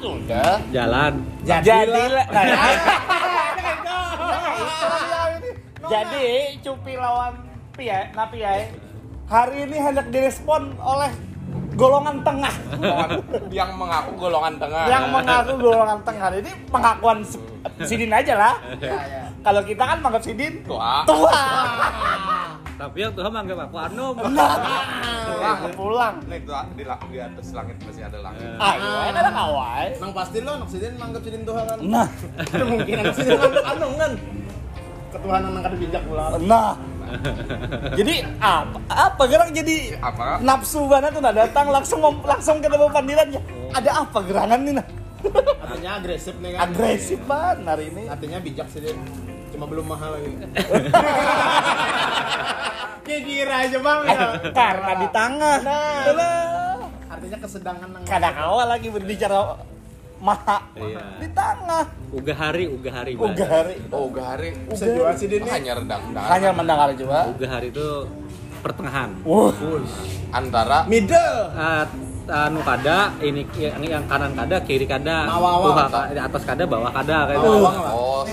sudah. jalan. Jadi, nah, jadi Cupi lawan Pia, Napiai hari ini hendak direspon oleh golongan tengah. Yang mengaku golongan tengah. yang mengaku golongan tengah. Ini pengakuan Sidin aja lah. Kalau kita kan menganggap Sidin Tua. tua. tapi yang Tuhan manggil aku Anom Pulang, pulang. Nih di, di atas langit masih ada langit. Ayo, kan ada kawai. Nang pasti lo, nang sidin manggap sidin Tuhan kan. Nah, Mungkin nang sidin manggap anu kan. Ketuhanan nang kada bijak pula. nah. Jadi apa? Apa gerak jadi Apa? nafsu banget tuh nah datang langsung langsung ke depan pandirannya. Ada apa gerangan nih nah? Artinya agresif nih kan. Agresif banget hari ini. Artinya bijak sidin. Cuma belum mahal lagi. Kayak kira aja bang. Eh, karena di tengah. Nah. Nah. Artinya kesedangan. Kadang awal lagi berbicara maha Iya. di tengah. uga hari uga hari Uga hari. Oh, gari. Bisa jual sidin nih. Hanya redang Hanya mendengar juga. uga hari itu pertengahan Wuh. antara Middle. Ah, anu kada ini yang, yang kanan kada kiri kada ka- atas kada bawah kada kayak gitu. Oh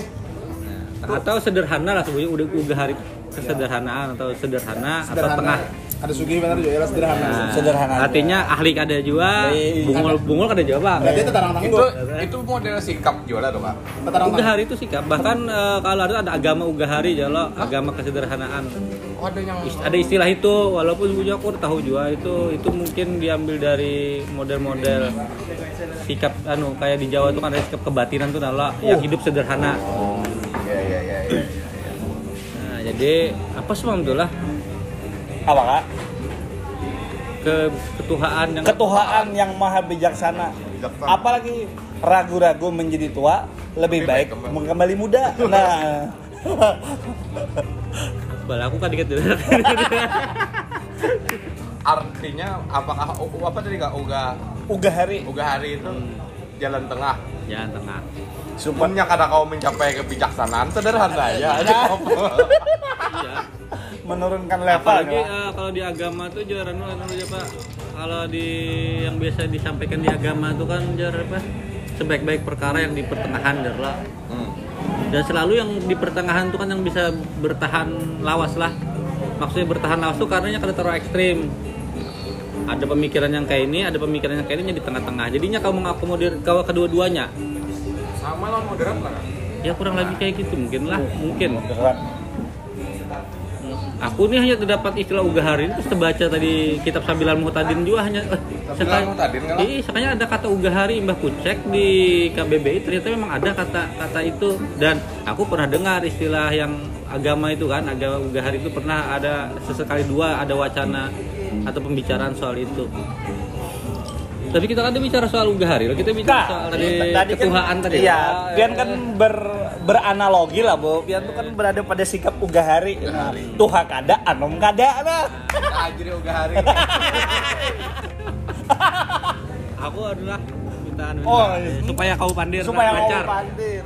atau sederhana lah sebenarnya udah uga hari kesederhanaan atau sederhana, atau Sederhana. tengah Ada sugih benar juga ya sederhana. Nah, Sederhana aja. artinya ahli kada juga Eh, bungul bungul kada juga bang Berarti itu tarang itu itu model sikap jualan tuh pak. Tarang uga hari itu sikap bahkan eh, kalau ada ada agama uga hari jalo agama kesederhanaan Oh, ada yang Ist- ada istilah itu walaupun sebenarnya aku tahu juga itu itu mungkin diambil dari model-model sikap anu kayak di Jawa itu kan ada sikap kebatinan tuh nala yang hidup sederhana iya. Nah jadi apa sih Bang, betul lah Apa kak? ke ketuhaan yang Ketuhaan yang maha bijaksana. Bijaksana. Apalagi ragu-ragu menjadi tua lebih Lebih baik baik kembali. kembali muda. Nah, Bala aku kan dikit dulu Artinya apakah apa tadi kak uga uga hari uga hari itu jalan tengah. jalan tengah Supaya kada kau mencapai kebijaksanaan sederhana ya. aja. iya menurunkan level. apalagi ya. eh, kalau di agama tuh jar anu anu aja pak kalau di yang biasa disampaikan di agama tuh kan jar apa sebaik-baik perkara yang di pertengahan jar lah Hmm. dan selalu yang di pertengahan tuh kan yang bisa bertahan lawas lah maksudnya bertahan lawas tuh karenanya kada terlalu ekstrim ada pemikiran yang kayak ini ada pemikiran yang kayak ini di tengah-tengah jadinya kau mengakomodir kau kedua-duanya Sama lawan moderat lah. Ya kurang lebih kayak gitu mungkin lah mungkin Berat. aku nih hanya terdapat istilah ugahari terus terbaca tadi kitab Sabilan Muhtadin juga hanya eh, sekali- Muhtadin kan lah? Iya, sekalinya ada kata ugahari mbah ku cek di KBBI ternyata memang ada kata kata itu dan aku pernah dengar istilah yang agama itu kan agama ugahari itu pernah ada sesekali dua ada wacana atau pembicaraan soal itu tapi kita kan bicara soal ugahari loh kita bicara Nah, soal tadi, tadi ketuhaan kan, tadi Iya, Oh, Pian kan ber, beranalogi lah, Bu. Pian tuh kan berada pada sikap uga hari. Nah, tuha kada, anom kada. Nah. Nah, jadi uga hari. aku adalah minta anu Oh, minta, supaya kau pandir supaya lancar. pandir.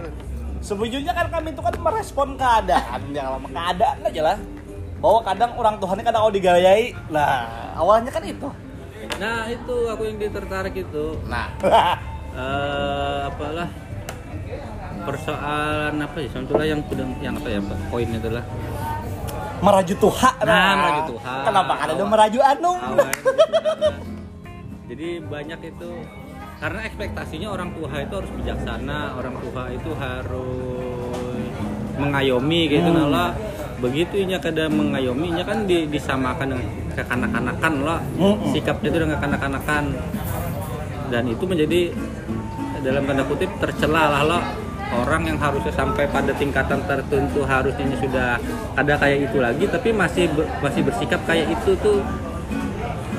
Sebujurnya kan kami itu kan merespon keadaan yang lama keadaan aja lah. Bahwa kadang orang Tuhan kadang kau digayai. Nah, awalnya kan itu. Nah itu aku yang tertarik itu Nah, eh apalah persoalan apa ya sebetulnya yang sudah yang apa ya Pak? poin itu lah meraju Tuhan. Nah, meraju Tuhan. Kenapa ada meraju anum? awal itu. jadi banyak itu karena ekspektasinya orang tua itu harus bijaksana orang tua itu harus mengayomi gitu Hmm. nah begitu nya kada mengayomi nya kan di- disamakan dengan kekanak-kanakan lah. Mm-mm. sikapnya itu dengan kekanak-kanakan dan itu menjadi dalam tanda kutip tercela lah lo orang yang harusnya sampai pada tingkatan tertentu harusnya sudah ada kayak itu lagi tapi masih masih bersikap kayak itu tuh.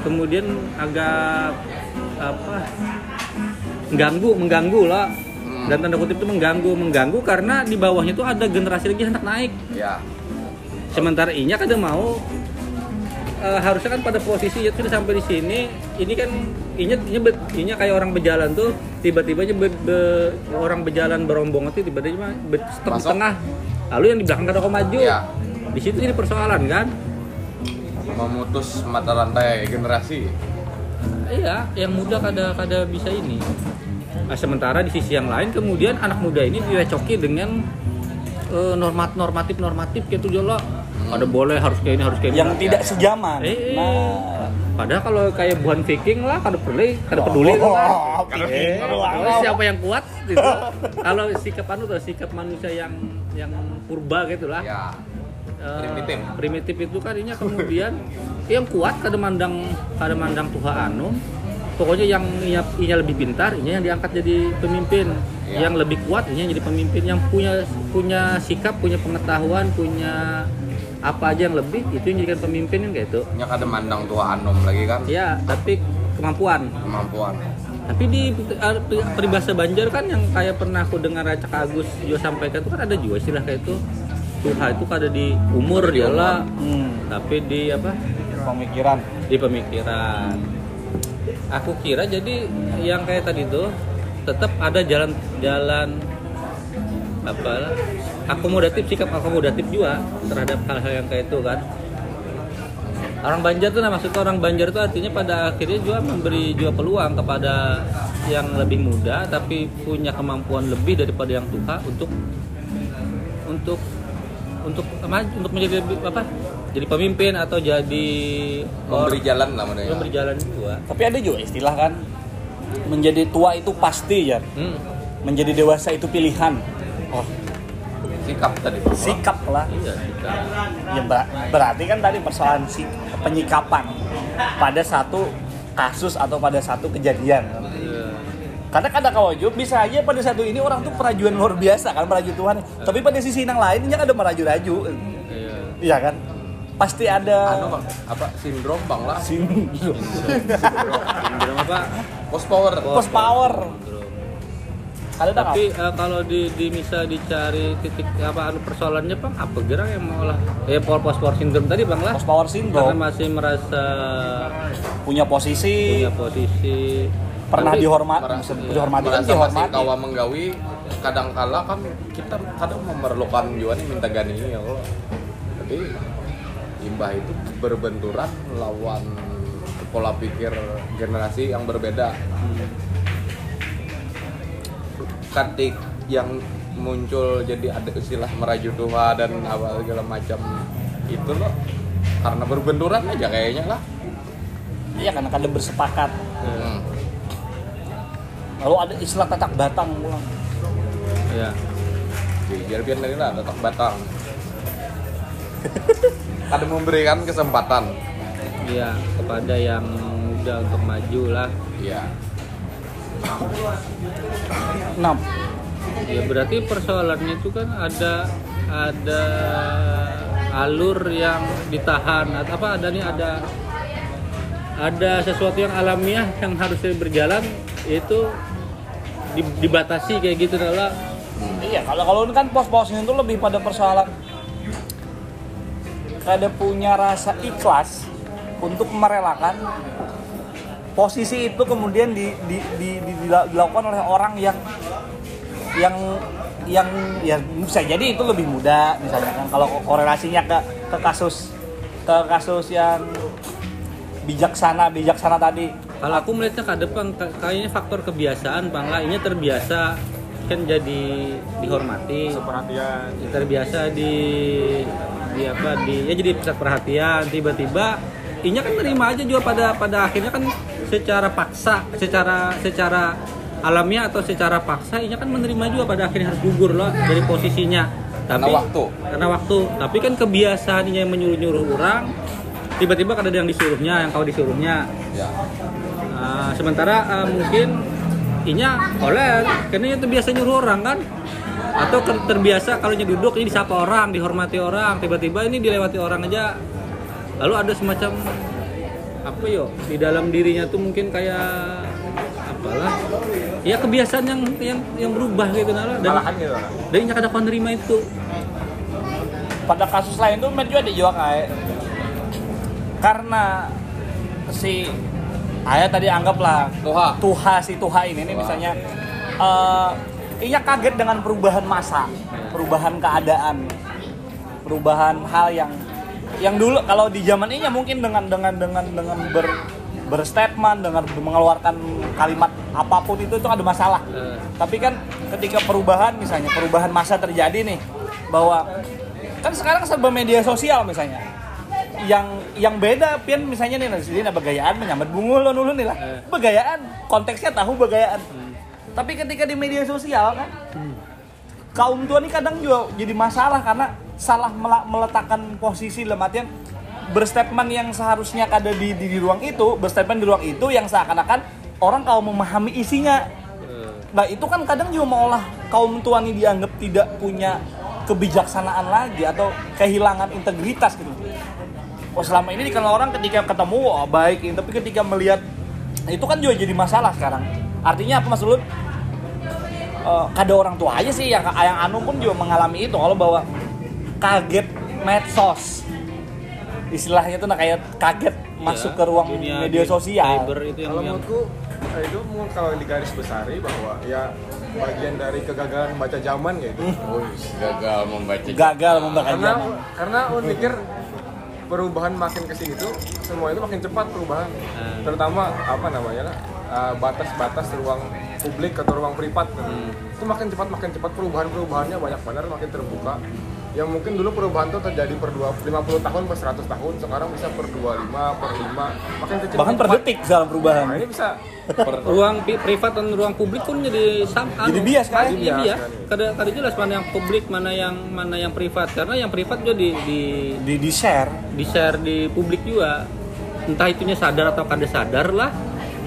Kemudian agak apa mengganggu mengganggu lah. Dan tanda kutip itu mengganggu mengganggu karena di bawahnya itu ada generasi lagi hendak naik. Ya. sementara inya kada mau eh, harusnya kan pada posisi ya sudah sampai di sini ini kan inya inya, kayak orang berjalan tuh tiba-tiba aja be- be- orang berjalan berombongan tuh tiba-tiba be, di tengah lalu yang di belakang kada kau maju. Iya. di situ jadi persoalan kan? Memutus mata rantai generasi. iya yang muda kada kada bisa ini. Nah, sementara di sisi yang lain kemudian anak muda ini direcoki dengan eh, normat normatif normatif gitu jolo ada boleh harus kayak ini harus kayak ini yang tidak sejaman. Eh, Nah, padahal kalau kayak buan Viking lah kada peduli kada peduli Oh, lah. oke. Kalau siapa yang kuat gitu. kalau sikap anu tuh sikap manusia yang yang purba gitu lah Ya. Eh, Primitif. primitif itu kan ini kemudian yang kuat kada mandang kada mandang Tuhan anu pokoknya yang inya, inya lebih pintar inya yang diangkat jadi pemimpin Iya. yang lebih kuat inya yang jadi pemimpin yang punya punya sikap punya pengetahuan punya apa aja yang lebih itu yang jadikan pemimpin kan kayak itu. Nya kada mandang tua anom lagi kan? Ya tapi kemampuan. Kemampuan. tapi di peribahasa Banjar kan yang kayak pernah aku dengar Acak Agus juga sampaikan itu kan ada juga istilah kayak itu. Tuhan itu kada di umur dia lah hmm, tapi di apa? Pemikiran. di pemikiran. Aku kira jadi yang kayak tadi tuh tetap ada jalan jalan apa akomodatif sikap akomodatif juga terhadap hal-hal yang kayak itu kan orang Banjar tuh nah maksudnya orang Banjar tuh artinya pada akhirnya juga memberi juga peluang kepada yang lebih muda tapi punya kemampuan lebih daripada yang tua untuk untuk untuk apa untuk menjadi lebih- apa jadi pemimpin atau jadi Memberi jalan lah mana ya. orang berjalan juga Tapi ada juga istilah kan menjadi tua itu pasti ya. hmm. Menjadi dewasa itu pilihan. Oh, Sikap tadi. sikap lah. iya kita Ya ber- berarti kan tadi persoalan si penyikapan pada satu kasus atau pada satu kejadian. Iya. Karena kadang kawajub bisa aja pada satu ini orang tuh perajuan luar biasa kan meraju Tuhan. Tapi pada sisi yang lain ada meraju-raju. iya Iya kan? Pasti ada Anu bang, apa sindrom bang lah. sindrom Sindrom apa Post power. post power. Ada tak? Tapi eh, kalau di, di bisa dicari titik apa anu persoalannya bang apa gerang yang mau lah? Ya post post power syndrome tadi bang lah. Post power karena syndrome? masih merasa punya posisi. Punya posisi. Pernah Tapi- dihormat merasa, dihormati kan merasa masih dihormati. kawa menggawi kadang kala kan kita kadang memerlukan juga nih minta gani ya Allah. Jadi imbah itu berbenturan lawan pola pikir generasi yang berbeda ketik yang muncul jadi ada istilah meraju Tuhan dan apa segala macam itu loh. Karena berbenturan aja kayaknya lah. Iya karena kadang bersepakat. Hmm. Lalu ada istilah tatak batang pulang. ya biar biar lagi lah tetap batang. Ada memberikan kesempatan. Ya kepada yang muda untuk maju lah. Iya Nah, ya berarti persoalannya itu kan ada ada alur yang ditahan. Atau apa ada nih ada ada sesuatu yang alamiah yang harusnya berjalan itu di- dibatasi kayak gitu lah iya kalau kalau ini kan pos-pos itu lebih pada persoalan kada punya rasa ikhlas untuk merelakan posisi itu kemudian di, di, di- di- dila- dilakukan oleh orang yang yang yang ya bisa jadi itu lebih muda misalnya kan. Kalau korelasinya ke ke kasus ke kasus yang bijaksana bijaksana tadi. Kalau aku melihatnya ke depan ka- kayaknya faktor kebiasaan bang lah ini terbiasa kan jadi dihormati. Perhatian terbiasa di di apa di ya jadi pusat perhatian. Tiba-tiba inya kan nerima aja juga pada pada akhirnya kan secara paksa secara secara alamiah atau secara paksa inya kan menerima juga pada akhirnya harus gugur loh dari posisinya. Karena tapi waktu. karena waktu. Tapi kan kebiasaan inya yang menyuruh-nyuruh orang tiba-tiba kan ada yang disuruhnya yang kau disuruhnya. Ya. Ah, sementara ah, mungkin inya oleh karena itu biasa nyuruh orang kan. Atau ter- terbiasa kalau duduk ini disapa orang dihormati orang tiba-tiba ini dilewati orang aja. Lalu ada semacam apa yo di dalam dirinya tuh mungkin kayak apalah. Ya kebiasaan yang yang yang berubah gitu nala dan malahan gitu dan inya kada kau nerima itu pada kasus lain tuh men juga ada juga kayak karena si ayah tadi anggaplah Tuha. tuha si tuha ini nih Tuha. misalnya eh ia kaget dengan perubahan masa perubahan keadaan perubahan hal yang yang dulu kalau di zaman ini ya mungkin dengan dengan dengan dengan ber berstatement dengan mengeluarkan kalimat apa pun itu itu ada masalah. Eh. tapi kan ketika perubahan misalnya perubahan masa terjadi nih bahwa kan sekarang serba media sosial misalnya. Yang yang beda pian misalnya nih di sini begayaan menyambat bunga lo dulu nih lah. Eh. begayaan konteksnya tahu begayaan. Tapi ketika di media sosial kan kaum tua ini kadang juga jadi masalah karena salah meletakkan posisi dalam artian berstatement yang seharusnya ada di, di, di ruang itu berstatement di ruang itu yang seakan-akan orang kalau memahami isinya Nah itu kan kadang juga maolah kaum tua ini dianggap tidak punya kebijaksanaan lagi atau kehilangan integritas gitu. Oh selama ini dikenal orang ketika ketemu oh, baik, tapi ketika melihat itu kan juga jadi masalah sekarang. Artinya apa mas Ulun? Eh, kada orang tua aja sih yang yang anu pun juga mengalami itu kalau bahwa kaget medsos istilahnya tuh nah kayak kaget masuk ke ruang media di- sosial cyber itu yang, Kalau yang menurutku eh, itu mungkin kalau di garis besari bahwa ya bagian dari kegagalan membaca zaman gitu. Wih, gagal membaca. gagal membaca karena zaman karena aku mikir perubahan makin ke sini tuh semua itu makin cepat perubahan. Hmm. Terutama apa namanya lah eh, batas-batas ruang publik atau ruang privat itu makin cepat makin cepat perubahan perubahannya banyak benar makin terbuka yang mungkin dulu perubahan tuh terjadi per 2, 50 tahun per 100 tahun sekarang bisa per 25 per 5 makin kecil bahkan per detik dalam nah perubahan ini bisa ruang pi- privat dan ruang publik pun jadi sam Jadi bias kan? Jadi Jadi bias bias. kan. Kada kada jelas mana yang publik, mana yang mana yang privat. Karena yang privat juga di di di di share di share di publik juga. Entah itunya sadar atau kada sadar lah.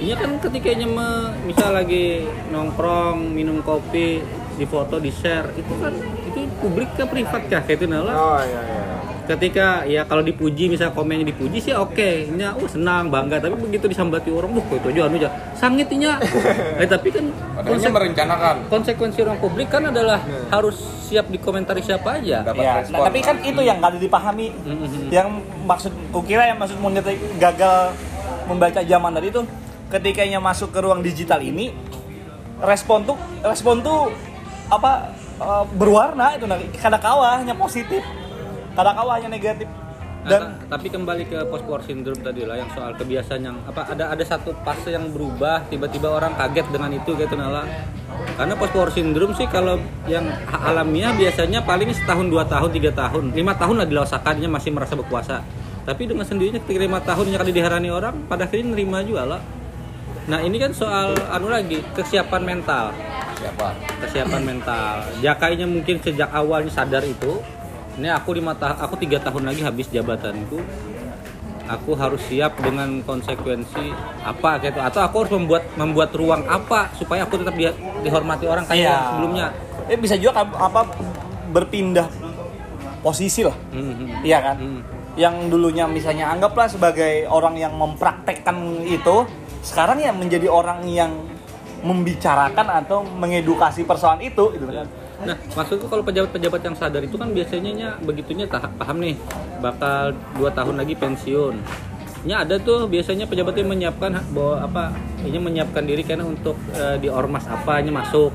Ini kan ketika nya me- misal lagi nongkrong, minum kopi, di foto, di share, itu kan itu publik ke privat kah kayak itu nah lah. oh iya iya ketika ya kalau dipuji misalnya komennya dipuji sih oke nya oh senang bangga tapi begitu disambati orang buh kok itu aja anu aja sangitnya eh tapi kan konsek- merencanakan. konsekuensi orang publik kan adalah harus siap dikomentari siapa aja Dapat ya respon. nah, tapi kan itu yang nggak dipahami Mhm. yang maksud kukira yang maksud gagal membaca zaman tadi itu ketika nya masuk ke ruang digital ini respon tuh respon tuh apa eh, berwarna itu nah kada kawahnya positif. Kada kawahnya negatif. Nah, dan ta- tapi kembali ke post war syndrome tadi lah yang soal kebiasaan yang apa ada ada satu fase yang berubah tiba-tiba orang kaget dengan itu gitu nala karena post war syndrome sih kalau yang alamiah biasanya paling setahun dua tahun tiga tahun. Lima tahun lah dilaksanakannya masih merasa berkuasa. Tapi dengan sendirinya ketika lima tahunnya kali diherani orang pada akhirnya nerima juga lah. Nah ini kan soal anu lagi kesiapan mental Siapa? kesiapan mental. Jakainya mungkin sejak awalnya sadar itu. Ini aku lima tahun, aku tiga tahun lagi habis jabatanku. Aku harus siap dengan konsekuensi apa gitu. Atau aku harus membuat membuat ruang apa supaya aku tetap di- dihormati orang kayak yang sebelumnya. eh bisa juga apa berpindah posisi lah Mhm. iya kan Hmm. yang dulunya misalnya anggaplah sebagai orang yang mempraktekkan itu sekarang ya menjadi orang yang membicarakan atau mengedukasi persoalan itu gitu kan. Nah, maksudku kalau pejabat-pejabat yang sadar itu kan biasanya nya begitunya tah- paham nih bakal dua tahun lagi pensiun. Nya ada tuh biasanya pejabat yang menyiapkan bahwa apa ini menyiapkan diri karena untuk eh, di ormas apa ini masuk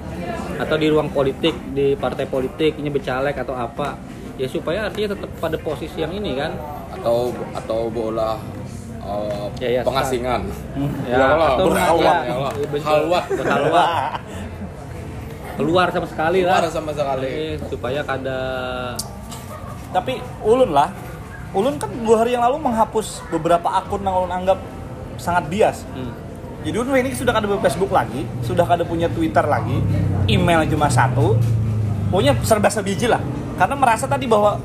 atau di ruang politik di partai politik ini becalek atau apa. Ya supaya artinya tetap pada posisi yang ini kan. Atau atau bola uh, Ya, ya, pengasingan. ya, Allah, atau berhalwat, ya, ya Allah. iya. Halwat. berhalwat keluar sama sekali lah Keluar sama sekali. Eh, supaya kada tapi ulun lah ulun kan dua hari yang lalu menghapus beberapa akun yang ulun anggap sangat bias hmm. jadi ulun ini sudah ada Facebook lagi sudah ada punya Twitter lagi email cuma satu pokoknya serba sebiji lah karena merasa tadi bahwa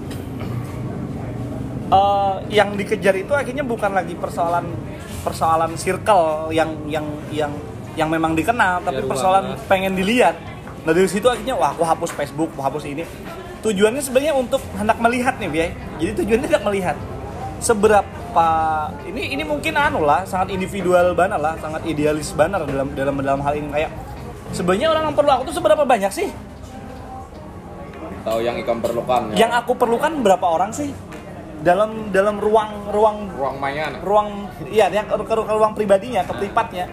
eh, yang dikejar itu akhirnya bukan lagi persoalan persoalan circle yang yang yang yang memang dikenal tapi persoalan lah. pengen dilihat. Nah dari situ akhirnya wah aku hapus Facebook aku hapus ini. Tujuannya sebenarnya untuk hendak melihat nih Biay jadi tujuannya hendak melihat seberapa ini ini mungkin anu lah sangat individual banget lah sangat idealis banget dalam dalam dalam hal ini. Kayak sebenarnya orang yang perlu aku tuh seberapa banyak sih? Tahu yang ikan perlukan. yang aku perlukan berapa orang sih dalam dalam ruang ruang ruang mainan. ruang iya yang ke, ke- ke ruang pribadinya ke privatnya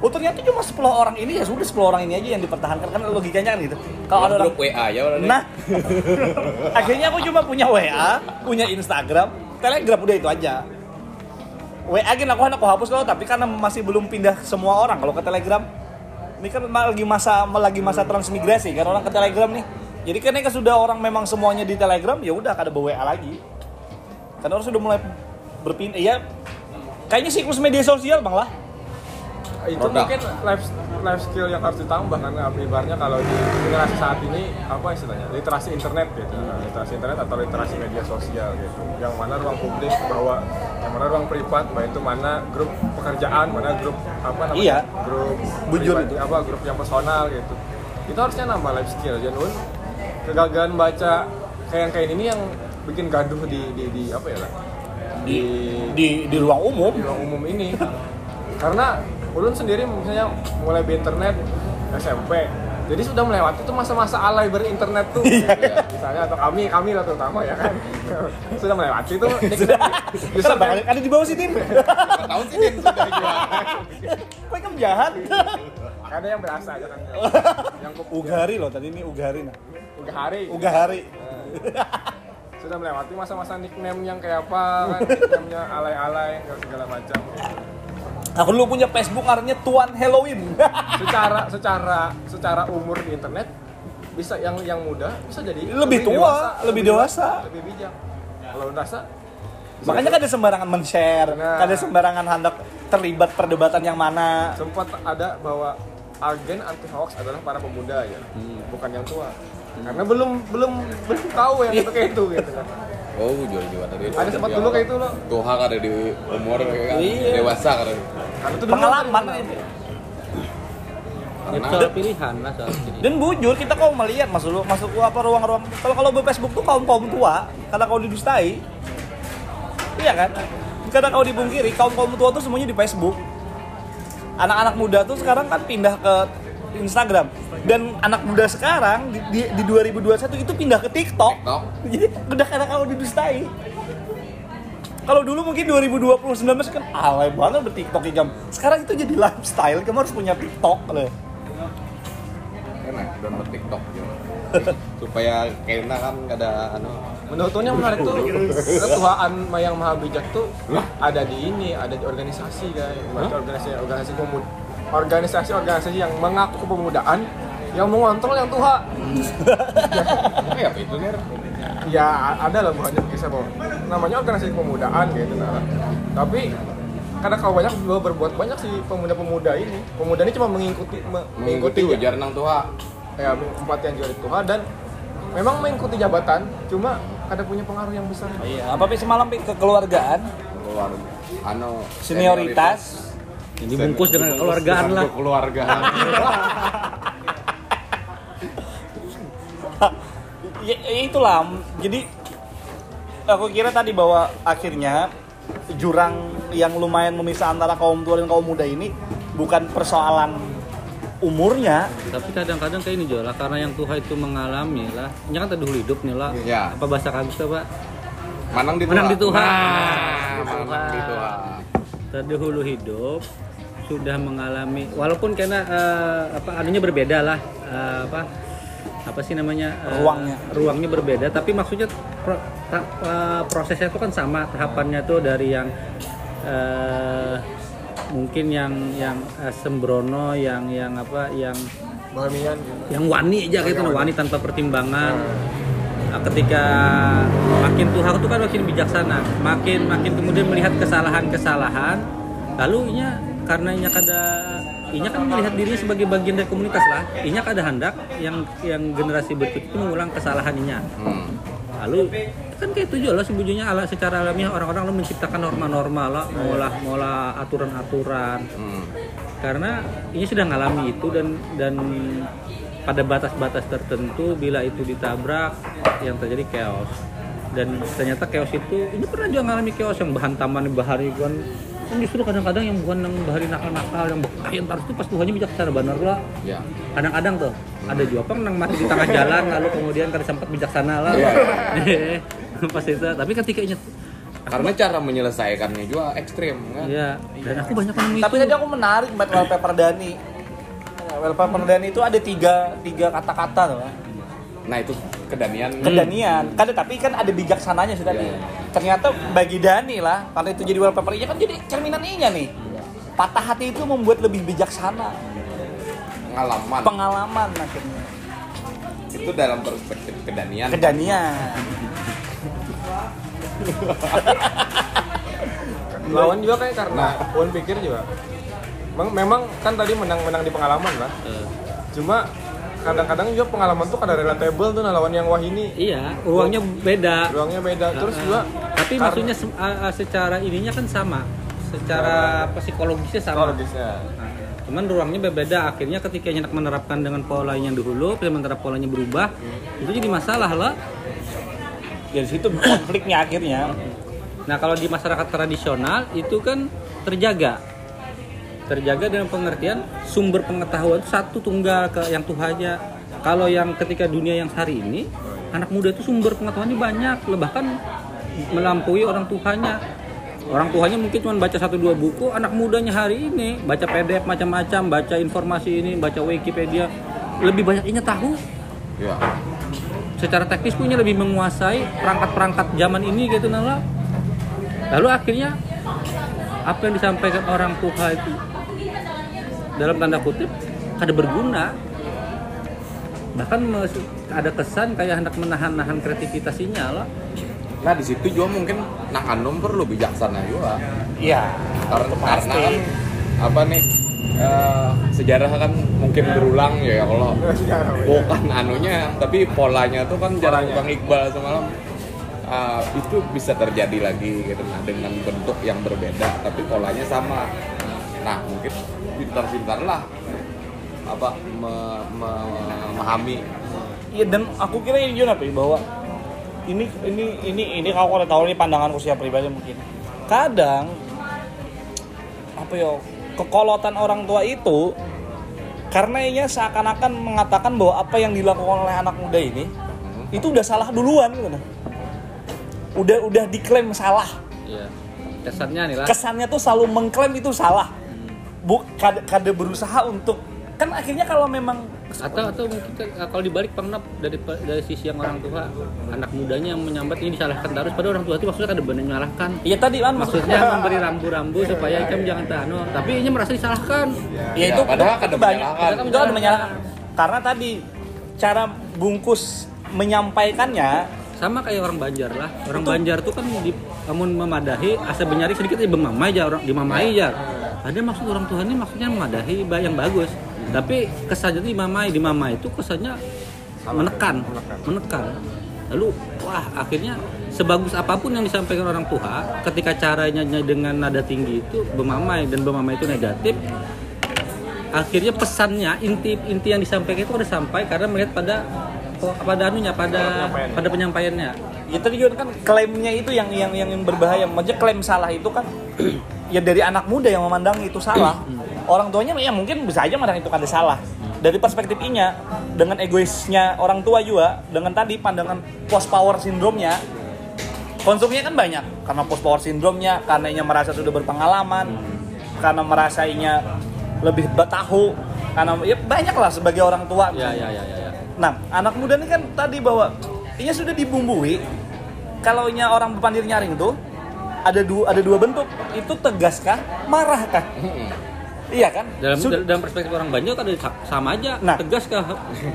oh ternyata cuma 10 orang ini ya sudah 10 orang ini aja yang dipertahankan kan logikanya kan gitu. Kalau ada orang grup WA ya berarti. nah akhirnya aku cuma punya WA punya Instagram Telegram udah itu aja. WA gini aku aku hapus loh tapi karena masih belum pindah semua orang kalau ke Telegram ini kan lagi masa lagi masa transmigrasi kan orang ke Telegram nih. Jadi karena kan sudah orang memang semuanya di Telegram ya udah kada bawa WA lagi karena orang sudah mulai berpindah ya kayaknya siklus media sosial bang lah itu Produk. mungkin life life skill yang harus ditambah karena ibaratnya kalau di generasi saat ini apa istilahnya literasi internet gitu Nah, literasi internet atau literasi media sosial gitu yang mana ruang publik bahwa yang mana ruang privat bahwa itu mana grup pekerjaan mana grup apa namanya Iya. grup Bujur pribadi, itu. apa grup yang personal gitu itu harusnya nambah life skill jangan kegagalan baca kayak yang kayak ini yang bikin gaduh di di, di apa ya lah di di di ruang umum. Di ruang umum ini. Karena ulun sendiri misalnya mulai di internet SMP jadi sudah melewati itu masa-masa alay berinternet tuh Iya. misalnya atau kami kami lah terutama ya kan. Sudah melewati itu sudah. Justru ada di bawah sini tahun sih Din sudah kok kamu jahat? Ada yang berasa aja kan. Yang Ugari loh tadi ini Ugari. Nah udah hari Ugari sudah melewati masa-masa nickname yang kayak apa kan? Nickname-nya alay-alay segala macam. Aku dulu punya Facebook artinya Tuan Halloween. Secara secara secara umur di internet bisa yang yang muda bisa jadi Lebih tua, lebih dewasa. lebih bijak. Kalau rasa makanya kada sembarangan men-share Nah. kada sembarangan hendak terlibat perdebatan yang mana. Sempat ada bahwa agen anti hoax adalah para pemuda ya. Bukan yang tua karena belum belum belum tahu yang itu kayak itu gitu kan. Oh, jual-jual tadi. ada sempat dulu kayak itu loh Tuha ada di umur kayak kan? Iya. dewasa kan. karena itu dulu pengalaman kan, itu Itu Karena soal pilihan lah soal dan bujur kita kau melihat masuk lu masuk ke apa ruang-ruang kalau kalau di Facebook tuh kaum kaum tua karena kau didustai iya kan? Karena kau dibungkiri kaum kaum tua tuh semuanya di Facebook. Anak-anak muda tuh sekarang kan pindah ke Instagram. Dan anak muda sekarang di, di, di 2021 itu pindah ke TikTok. TikTok. jadi udah karena kau didustai kalau dulu mungkin 2020 19 kan alay banget bertiktok ya jam. Sekarang itu jadi lifestyle kamu harus punya TikTok loh. Enak download TikTok gitu. Supaya kayaknya kan ada anu. Menurut yang menarik tuh ketuaan yang maha bijak tuh ada di ini ada di organisasi guys. Organisasi organisasi pemuda organisasi organisasi yang mengaku kepemudaan yang mengontrol yang tua apa itu nih? ya ada lah bukannya bisa bahwa namanya organisasi kepemudaan gitu nah. tapi karena kalau banyak juga berbuat banyak sih pemuda-pemuda ini pemuda ini cuma mengikuti me- Mengikuti mengikuti ujar nang Tuha. ya empat yang juga Tuhan dan memang mengikuti jabatan cuma ada punya pengaruh yang besar Iya, apa sih semalam Pi, kekeluargaan, Keluar anu senioritas. Ini bungkus dengan keluargaan lah. Keluargaan. ya, ya itulah. Jadi aku kira tadi bahwa akhirnya jurang yang lumayan memisah antara kaum tua dan kaum muda ini bukan persoalan umurnya, Tapi kadang-kadang kayak ini juga lah karena yang Tuhan itu mengalami lah. Ini kan tadi hidup nih lah. Ya. Apa bahasa tuh, Pak? Manang di Tuha. Menang di Tuha. Nah, Manang di. Tadi hulu hidup sudah mengalami walaupun karena eh, apa anunya berbeda lah eh, apa apa sih namanya eh, Ruangnya. ruangnya berbeda tapi maksudnya pro- ta- eh, prosesnya itu kan sama tahapannya tuh dari yang eh, mungkin yang yang eh, sembrono yang yang apa yang Bahamian gitu. yang wani aja gitu wani tanpa pertimbangan Nah, ketika makin Tuhan itu kan makin bijaksana makin makin kemudian melihat kesalahan-kesalahan lalu inya karena inya kada inya kan melihat diri sebagai bagian dari komunitas lah. Inya kada hendak yang yang generasi berikut itu mengulang kesalahan inya. Hmm. lalu kan kayak itu juga lah sebujurnya ala secara alamiah orang-orang lo menciptakan norma-norma lah molah molah aturan-aturan. Hmm. karena ini sudah ngalami itu dan dan pada batas-batas tertentu bila itu ditabrak yang terjadi chaos. Dan ternyata chaos itu ini pernah juga ngalami chaos yang bahan taman bahari kan kan justru kadang-kadang yang bukan yang bahari nakal-nakal yang bahaya ntar itu pas Tuhannya bijaksana benar lah Ya. kadang-kadang tuh ada juga nang mati di tengah jalan lalu kemudian kada sempat bijaksana lah Iya. pas itu tapi ketika ini Karena cara menyelesaikannya juga ekstrim kan. ya dan aku banyak yang Tapi tadi aku menarik buat wallpaper Dani. Wallpaper Dani itu ada tiga tiga kata-kata tuh. Nah itu kedanian. Kedanian. Kan tapi kan ada bijaksananya sih tadi. Iya. ternyata bagi Dani lah karena itu jadi wallpaper nya kan jadi cerminan nya nih. Patah hati itu membuat lebih bijaksana. Pengalaman. Pengalaman akhirnya. Itu dalam perspektif kedanian. Kedanian. Lawan juga kayak karena Wan pikir juga. Memang, memang kan tadi menang-menang di pengalaman lah. Eh, cuma kadang-kadang juga pengalaman tuh kada relatable tuh nah lawan yang wah ini iya uangnya beda. Ruangnya beda. Terus juga tapi kar- maksudnya se- secara ininya kan sama. Secara psikologisnya sama. Psikologisnya. Nah, cuman ruangnya berbeda akhirnya ketika hendak menerapkan dengan pola yang dahulu sementara polanya berubah itu jadi masalah lah. Dari situ konfliknya akhirnya. Nah kalau di masyarakat tradisional itu kan terjaga terjaga dengan pengertian sumber pengetahuan itu satu tunggal ke yang Tuhannya. Kalau yang ketika dunia yang hari ini anak muda itu sumber pengetahuannya banyak. Bahkan melampaui orang tuanya orang tuanya mungkin cuma baca satu dua buku anak mudanya hari ini baca PDF macam-macam baca informasi ini baca Wikipedia. Lebih banyak ingat tahu. Ya. Secara teknis punya lebih menguasai perangkat-perangkat zaman ini gitu nala. Lalu akhirnya apa yang disampaikan orang tua itu dalam tanda kutip kada berguna. Bahkan ada kesan kayak hendak menahan-nahan kreativitasnya lah. Nah di situ juga mungkin nak anum perlu bijaksana juga. Iya. Karena karena pasti. kan apa nih eh, sejarah kan mungkin berulang ya kalau bukan anunya tapi polanya tuh kan jarang bang Iqbal semalam. Eh, itu bisa terjadi lagi gitu nah dengan bentuk yang berbeda tapi polanya sama. Nah mungkin pintar-pintar lah apa me- me- memahami Iya dan aku kira ini juga Pi, bahwa ini ini ini ini kalau kalau tahu ini pandangan usia pribadi mungkin. Kadang apa ya kekolotan orang tua itu karena ia seakan-akan mengatakan bahwa apa yang dilakukan oleh anak muda ini itu udah salah duluan gitu. nah. Udah udah diklaim salah. iya kesannya nih lah Kesannya tuh selalu mengklaim itu salah. Bu, kada, kada berusaha untuk kan akhirnya kalau memang atau atau mungkin kan, kalau dibalik pernah dari dari sisi yang orang tua anak mudanya yang menyambat ini disalahkan terus pada orang tua itu maksudnya kada benar menyalahkan Iya tadi kan maksudnya. Memberi rambu-rambu supaya ikam jangan tano tapi ini merasa disalahkan. Ya Ya, itu padahal itu, kada itu banyak menyalahkan. itu ada menyalahkan. Karena tadi cara bungkus menyampaikannya sama kayak orang Banjar lah. Orang Banjar tuh kan di namun memadahi asa benyari sedikit ya bemamai aja orang dimamai aja ada maksud orang Tuhan ini maksudnya memadahi ba- yang bagus. Tapi kesannya itu dimamai dimamai itu kesannya menekan menekan. lalu wah akhirnya sebagus apa pun yang disampaikan orang tua ketika caranya dengan nada tinggi itu bemamai dan bemamai itu negatif akhirnya pesannya inti inti yang disampaikan itu udah sampai karena melihat pada pada anunya pada penyampaiannya. pada penyampaiannya. Ya tadi kan klaimnya itu yang yang yang yang berbahaya. Maksudnya klaim salah itu kan ya dari anak muda yang memandang itu salah. Orang tuanya ya mungkin bisa aja memandang itu kada salah. Dari perspektif inya dengan egoisnya orang tua juga dengan tadi pandangan post power sindromnya konsumnya kan banyak. Karena post power sindromnya karena inya merasa sudah berpengalaman karena merasa inya lebih betahu karena ya banyak lah sebagai orang tua. Ya ya ya ya, ya. Nah, anak muda ini kan tadi bahwa ia sudah dibumbui. Kalau nya orang berpandir nyaring tuh ada dua ada dua bentuk. Itu tegaskah, marahkah? iya kan? dalam Sud- dalam perspektif orang Banjar kan sama aja Nah. tegas kah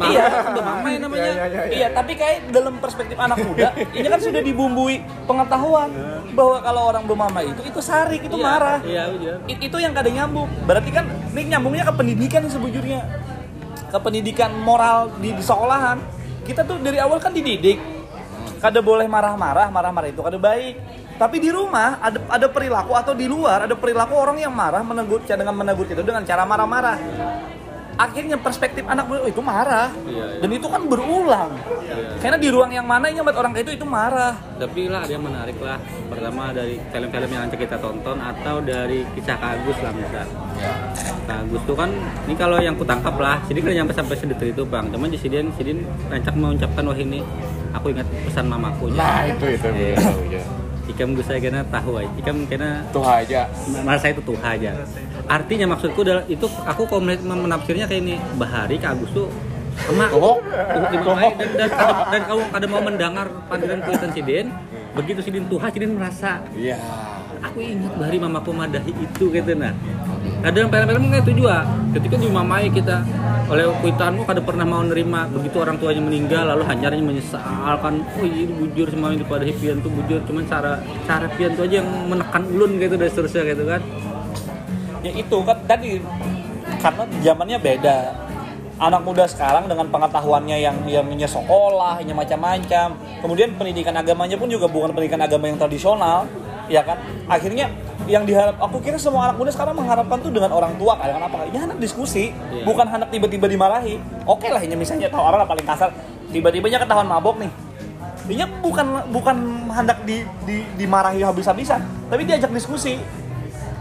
Iya. bemamai namanya Iya, iya, Iya, tapi kayak dalam perspektif anak muda, ini kan sudah dibumbui pengetahuan bahwa kalau orang bermama itu itu sarik, itu Iya, marah. iya iya It- itu yang kadang nyambung. Berarti kan ini nyambungnya ke pendidikan sebujurnya. Ke pendidikan moral di, di sekolahan. Kita tuh dari awal kan dididik. Kada boleh marah-marah, marah-marah itu kada baik. Tapi di rumah ada ada perilaku atau di luar ada perilaku orang yang marah menegur dengan menegur itu dengan cara marah-marah. Akhirnya perspektif anak "Oh, itu marah. Iya, iya. Dan itu kan berulang. Karena di ruang yang mana yang buat orang kayak itu itu marah. tapi lah ada yang menarik lah pertama dari film-film yang nanti kita tonton atau dari kisah Kak Agus lah misal ya Kak Agus tuh kan ini kalau yang kutangkap lah jadi kan nyampe sampai sedetil itu bang cuman di sidin sidin rancak mengucapkan wah ini aku ingat pesan mamaku nah itu itu Iya. tahu ya ikam gue saya kena tahu aja. Ikam kena tuh aja. merasa itu tuh aja. Artinya maksudku adalah itu aku kalau melihat menafsirnya kayak ini Bahari Kak Agus tuh emak mamai dan dan dan kau kada mau mendengar panggilan kuitan sidin begitu sidin tuha sidin merasa Iya. aku ingat bahari mama pemadahi itu gitu. Nah kadang film-film itu juga ketika di mamai kita oleh kuitanmu kada pernah mau nerima begitu orang tuanya meninggal lalu hanyarnya menyesalkan oh ini bujur semua yang dipadahi pian tuh bujur cuman cara cara pian tuh aja yang menekan ulun gitu dan seterusnya gitu kan ya itu kan tadi karena zamannya beda anak muda sekarang dengan pengetahuannya yang yang punya sekolah, yang macam-macam. Kemudian pendidikan agamanya pun juga bukan pendidikan agama yang tradisional, ya kan? Akhirnya yang diharap aku kira semua anak muda sekarang mengharapkan tuh dengan orang tua kadang apa ya anak diskusi Iya. bukan anak tiba-tiba dimarahi. Oke lah ini misalnya tahu orang lah paling kasar. Tiba-tibanya ketahuan mabok nih. Dia bukan bukan hendak di, di, dimarahi habis-habisan tapi diajak diskusi.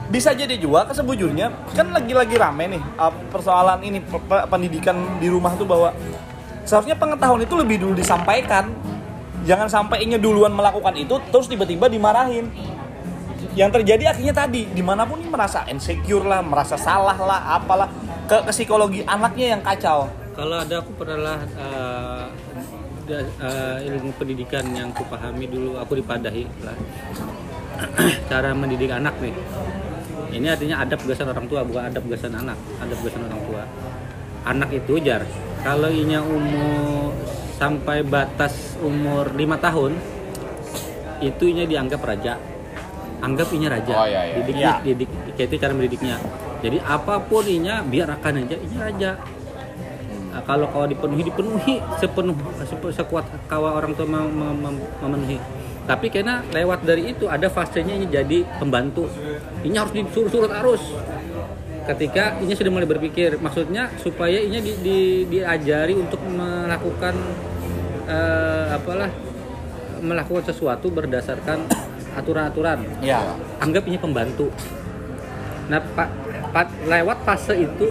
Bisa jadi juga kesebujurnya kan lagi-lagi rame nih uh, persoalan ini pe- pe- pendidikan di rumah tuh bahwa seharusnya pengetahuan itu lebih dulu disampaikan. Jangan sampai ini duluan melakukan itu terus tiba-tiba dimarahin yang terjadi akhirnya tadi di mana pun ini merasa insecure lah merasa salah lah apalah ke, ke psikologi anaknya yang kacau Kalau ada aku pernah uh, da- uh, ilmu pendidikan yang kupahami dulu aku dipadahi lah cara mendidik anak nih. Ini artinya adab gasan orang tua bukan adab gasan anak, adab gasan orang tua. Anak itu jar kalau inya umur sampai batas umur lima tahun itu inya dianggap raja. Anggap inya raja. Oh, iya, iya. Didik, Iya. didik, kayak itu cara mendidiknya. Jadi apa pun inya biarkan aja inya raja. Nah, kalau kau dipenuhi dipenuhi sepenuh sepe- sekuat kawa orang tua mem- mem- mem- memenuhi tapi karena lewat dari itu ada fasenya ini jadi pembantu ini harus disuruh-suruh arus ketika ini sudah mulai berpikir maksudnya supaya ini di, di- diajari untuk melakukan eh, apalah melakukan sesuatu berdasarkan aturan-aturan ya anggap ini pembantu. Nah, pak, pak lewat fase itu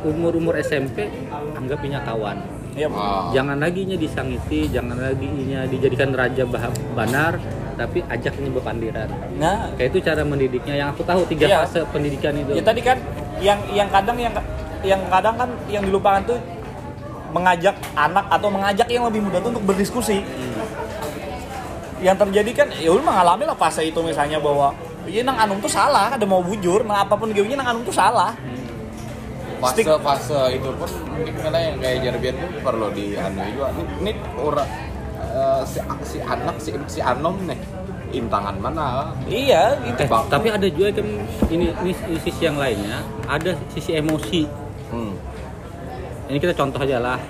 umur-umur SMP anggap ini kawan. ya Ah. Jangan lagi nya disangiti, jangan lagi nya dijadikan raja bah- banar, tapi ajak ini bepandiran. nah Kayak itu cara mendidiknya yang aku tahu tiga Iya. fase pendidikan itu. Ya tadi kan yang yang kadang yang yang kadang kan yang dilupakan tuh mengajak anak atau mengajak yang lebih muda tuh untuk berdiskusi. Yang terjadi kan ya udah mengalami lah fase itu misalnya bahwa iya nang anum tuh salah, ada mau bujur, nah apa pun gawanya nang anum tuh salah. fase Stick. fase itu pun mungkin karena yang kayak Jarbian tuh perlu di anu juga ini, ini orang eh, si, si anak si si anom nih intangan mana Iya, gitu. Eh, tapi ada juga kan ini, ini ini sisi yang lainnya, ada sisi emosi. hmm. Ini kita contoh aja lah.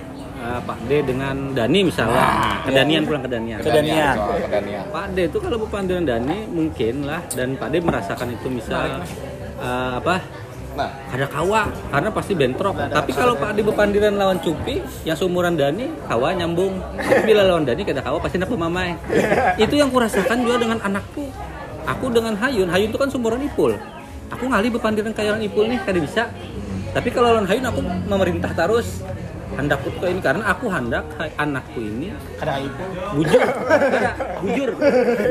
Eh, Pak D dengan Dani misalnya, Nah, kedanian pulang kedanian. Kedanian. kedanian Pak D itu kalau berpandiran Dani mungkin lah dan Pak D merasakan itu misal eh, apa nah ada kawa karena pasti bentrok. Tapi kalau Pak D berpandiran lawan Cupi yang seumuran Dani kawa nyambung. Tapi bila lawan Dani kada kawa pasti nak mamai. itu yang kurasakan juga dengan anakku. Aku dengan Hayun, Hayun itu kan seumuran Ipul. Aku ngali berpandiran kayak orang Ipul nih kada bisa. Tapi kalau lawan Hayun aku memerintah terus. Handakku tuh ini karena aku hendak anakku ini. Kadang itu. bujur. Ada, bujur.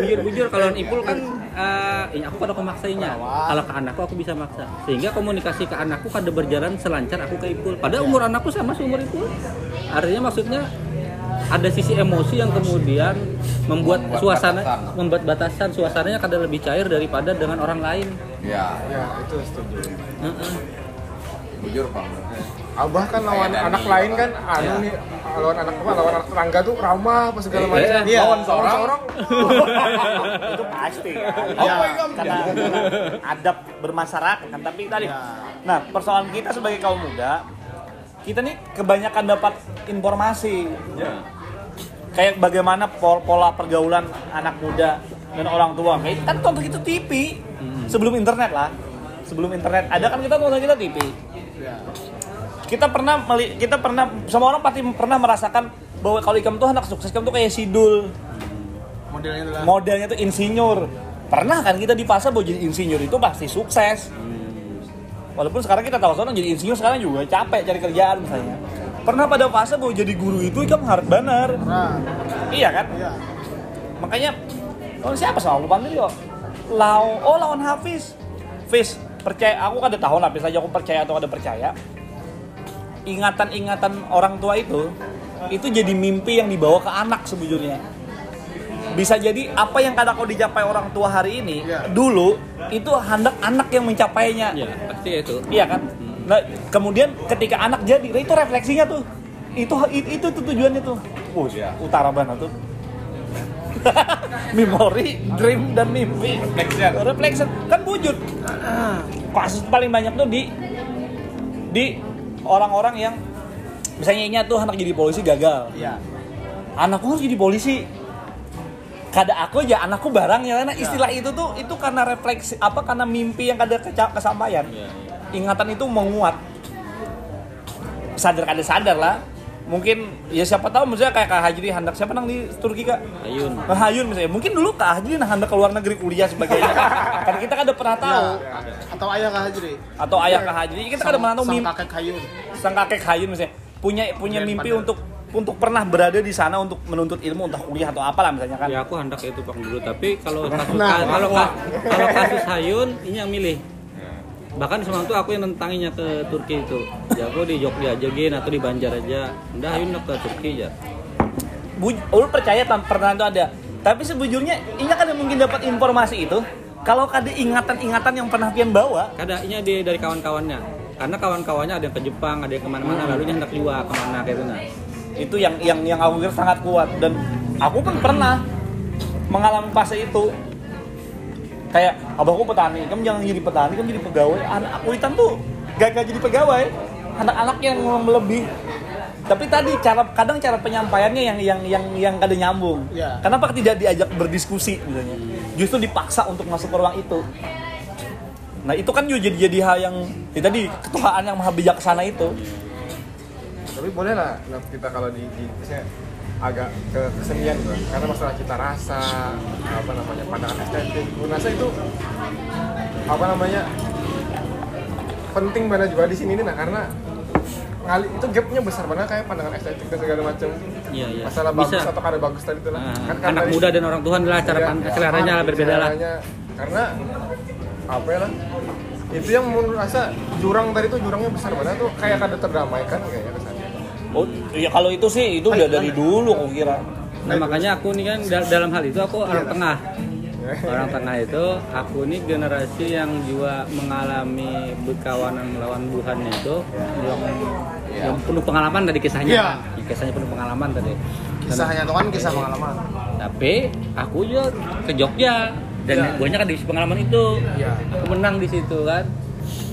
Bujur bujur. Kalau Ipul kan eh, ini aku pada kemaksainya kalau ke anakku aku bisa maksa. Sehingga komunikasi ke anakku kada berjalan selancar aku ke Ipul. Pada umur anakku sama seumur Ipul. Artinya maksudnya ada sisi emosi yang kemudian membuat, Membuat suasana batasan. membuat batasan. Suasananya kada lebih cair daripada dengan orang lain. Ya ya itu setuju. Heeh. Bujur bang abah kan lawan Kayak anak lain kan anu nih lawan anak apa lawan anak tetangga tuh ramah apa segala Eh, macam. iya. lawan seorang. itu pasti. Kan. Oh my God. karena, karena adab bermasyarakat kan tapi tadi nah persoalan kita sebagai kaum muda kita nih kebanyakan dapat informasi. Kayak bagaimana pol- pola pergaulan anak muda dan orang tua. Kayak kan contoh kita TV sebelum internet lah. Sebelum internet ada kan kita tonton kita TV kita pernah meli- kita pernah semua orang pasti pernah merasakan bahwa kalau ikam tuh anak sukses ikam tuh kayak sidul. Modelnya adalah modelnya tuh insinyur. Pernah kan kita di fase bahwa jadi insinyur itu pasti sukses. Walaupun sekarang kita tahu sekarang jadi insinyur sekarang juga capek cari kerjaan misalnya. Pernah pada fase bahwa jadi guru itu kan harus benar. Nah iya kan? Iya. Makanya oh siapa sama aku panggil yo Lau oh lawan Hafiz. Fiz percaya aku kada tahu Hafiz aja aku percaya atau kada percaya ingatan-ingatan orang tua itu itu jadi mimpi yang dibawa ke anak sebujurnya bisa jadi apa yang kadang kau dicapai orang tua hari ini Iya. dulu itu hendak anak yang mencapainya ya pasti itu Iya kan? Nah, kemudian ketika anak jadi, nah itu refleksinya tuh. Itu itu itu, tujuannya tuh. Oh, Iya. utara banget tuh. Memori, dream dan mimpi. Reflection. Reflection kan wujud. Kasus paling banyak tuh di di orang-orang yang misalnya ini tuh anak jadi polisi gagal. Iya. Anakku harus jadi polisi. Kada aku aja anakku barangnya karena istilah itu tuh itu karena refleksi apa karena mimpi yang kada kesampaian Iya, iya. ingatan itu menguat sadar kada sadar lah mungkin ya siapa tahu misalnya kayak Kak Hajri hendak siapa nang di Turki Kak? Ayun Kak Hayun misalnya. Mungkin dulu Kak Hajri nah hendak ke luar negeri kuliah sebagainya kan kita kan udah pernah tahu. Atau ayah kah Hajri. Atau ayah Kak Hajri. Kita kan udah pernah tahu sang mimpi kakek Hayun. Sang kakek Hayun misalnya. Punya punya mimpi untuk untuk pernah berada di sana untuk menuntut ilmu entah kuliah atau apalah misalnya kan. Ya aku hendak itu bang dulu. Tapi kalau kasus Nah, kalau ka- kalau kasus Hayun ini yang milih bahkan semalam tuh aku yang nentanginya ke Turki itu. Ya aku di Jogja aja gin atau di Banjar aja. Udah Hayun ke Turki ya Bu, lu percaya tan pernah itu ada. Tapi sebujurnya ini kan mungkin dapat informasi itu. Kalau ada ingatan-ingatan yang pernah pian bawa. Kadangnya di dari kawan-kawannya. Karena kawan-kawannya ada yang ke Jepang ada yang ke mana-mana lalu dia hendak juga ke mana kayak gitu. Nah itu yang yang yang aku kira sangat kuat. Dan aku pun pernah mengalami fase itu kayak abahku petani kamu jangan jadi petani kamu jadi pegawai. Anak itu tuh gak, gak jadi pegawai. Anak-anak yang lebih tapi tadi cara kadang cara penyampaiannya yang yang yang yang kadang nyambung. Iya. kenapa tidak diajak berdiskusi misalnya? Justru dipaksa untuk masuk ke ruang itu. Nah itu kan juga jadi jadi hal yang ya tadi ketuhaan yang maha bijaksana itu. Tapi boleh lah kita kalau di, di misalnya agak ke kesenian tuh karena masalah cita rasa apa namanya pandangan estetik saya itu apa namanya penting banget juga di sini nih nah karena ngali itu gapnya besar banget kayak pandangan estetik dan segala macam Iya, iya. masalah Bisa. bagus atau kada bagus tadi itu lah Nah, Kan anak muda dan orang Tuhan lah cara Iya, pan- seleranya ah, berbeda lah. karena apa ya lah itu yang menurut rasa jurang tadi tuh jurangnya besar banget tuh. Kayak kada terdamaikan kayaknya Oh, ya kalau itu sih itu udah dari dulu aku kira. Nah makanya aku nih kan dal- dalam hal itu aku orang tengah. Orang tengah itu aku nih generasi yang juga mengalami berkawanan melawan Tuhan itu yang, yang penuh pengalaman tadi kisahnya. Iya. kan. Kisahnya penuh pengalaman tadi. Kisahnya itu kan kisah pengalaman Tapi aku juga ke Jogja dan banyak kan di pengalaman itu. Iya. Aku menang di situ kan.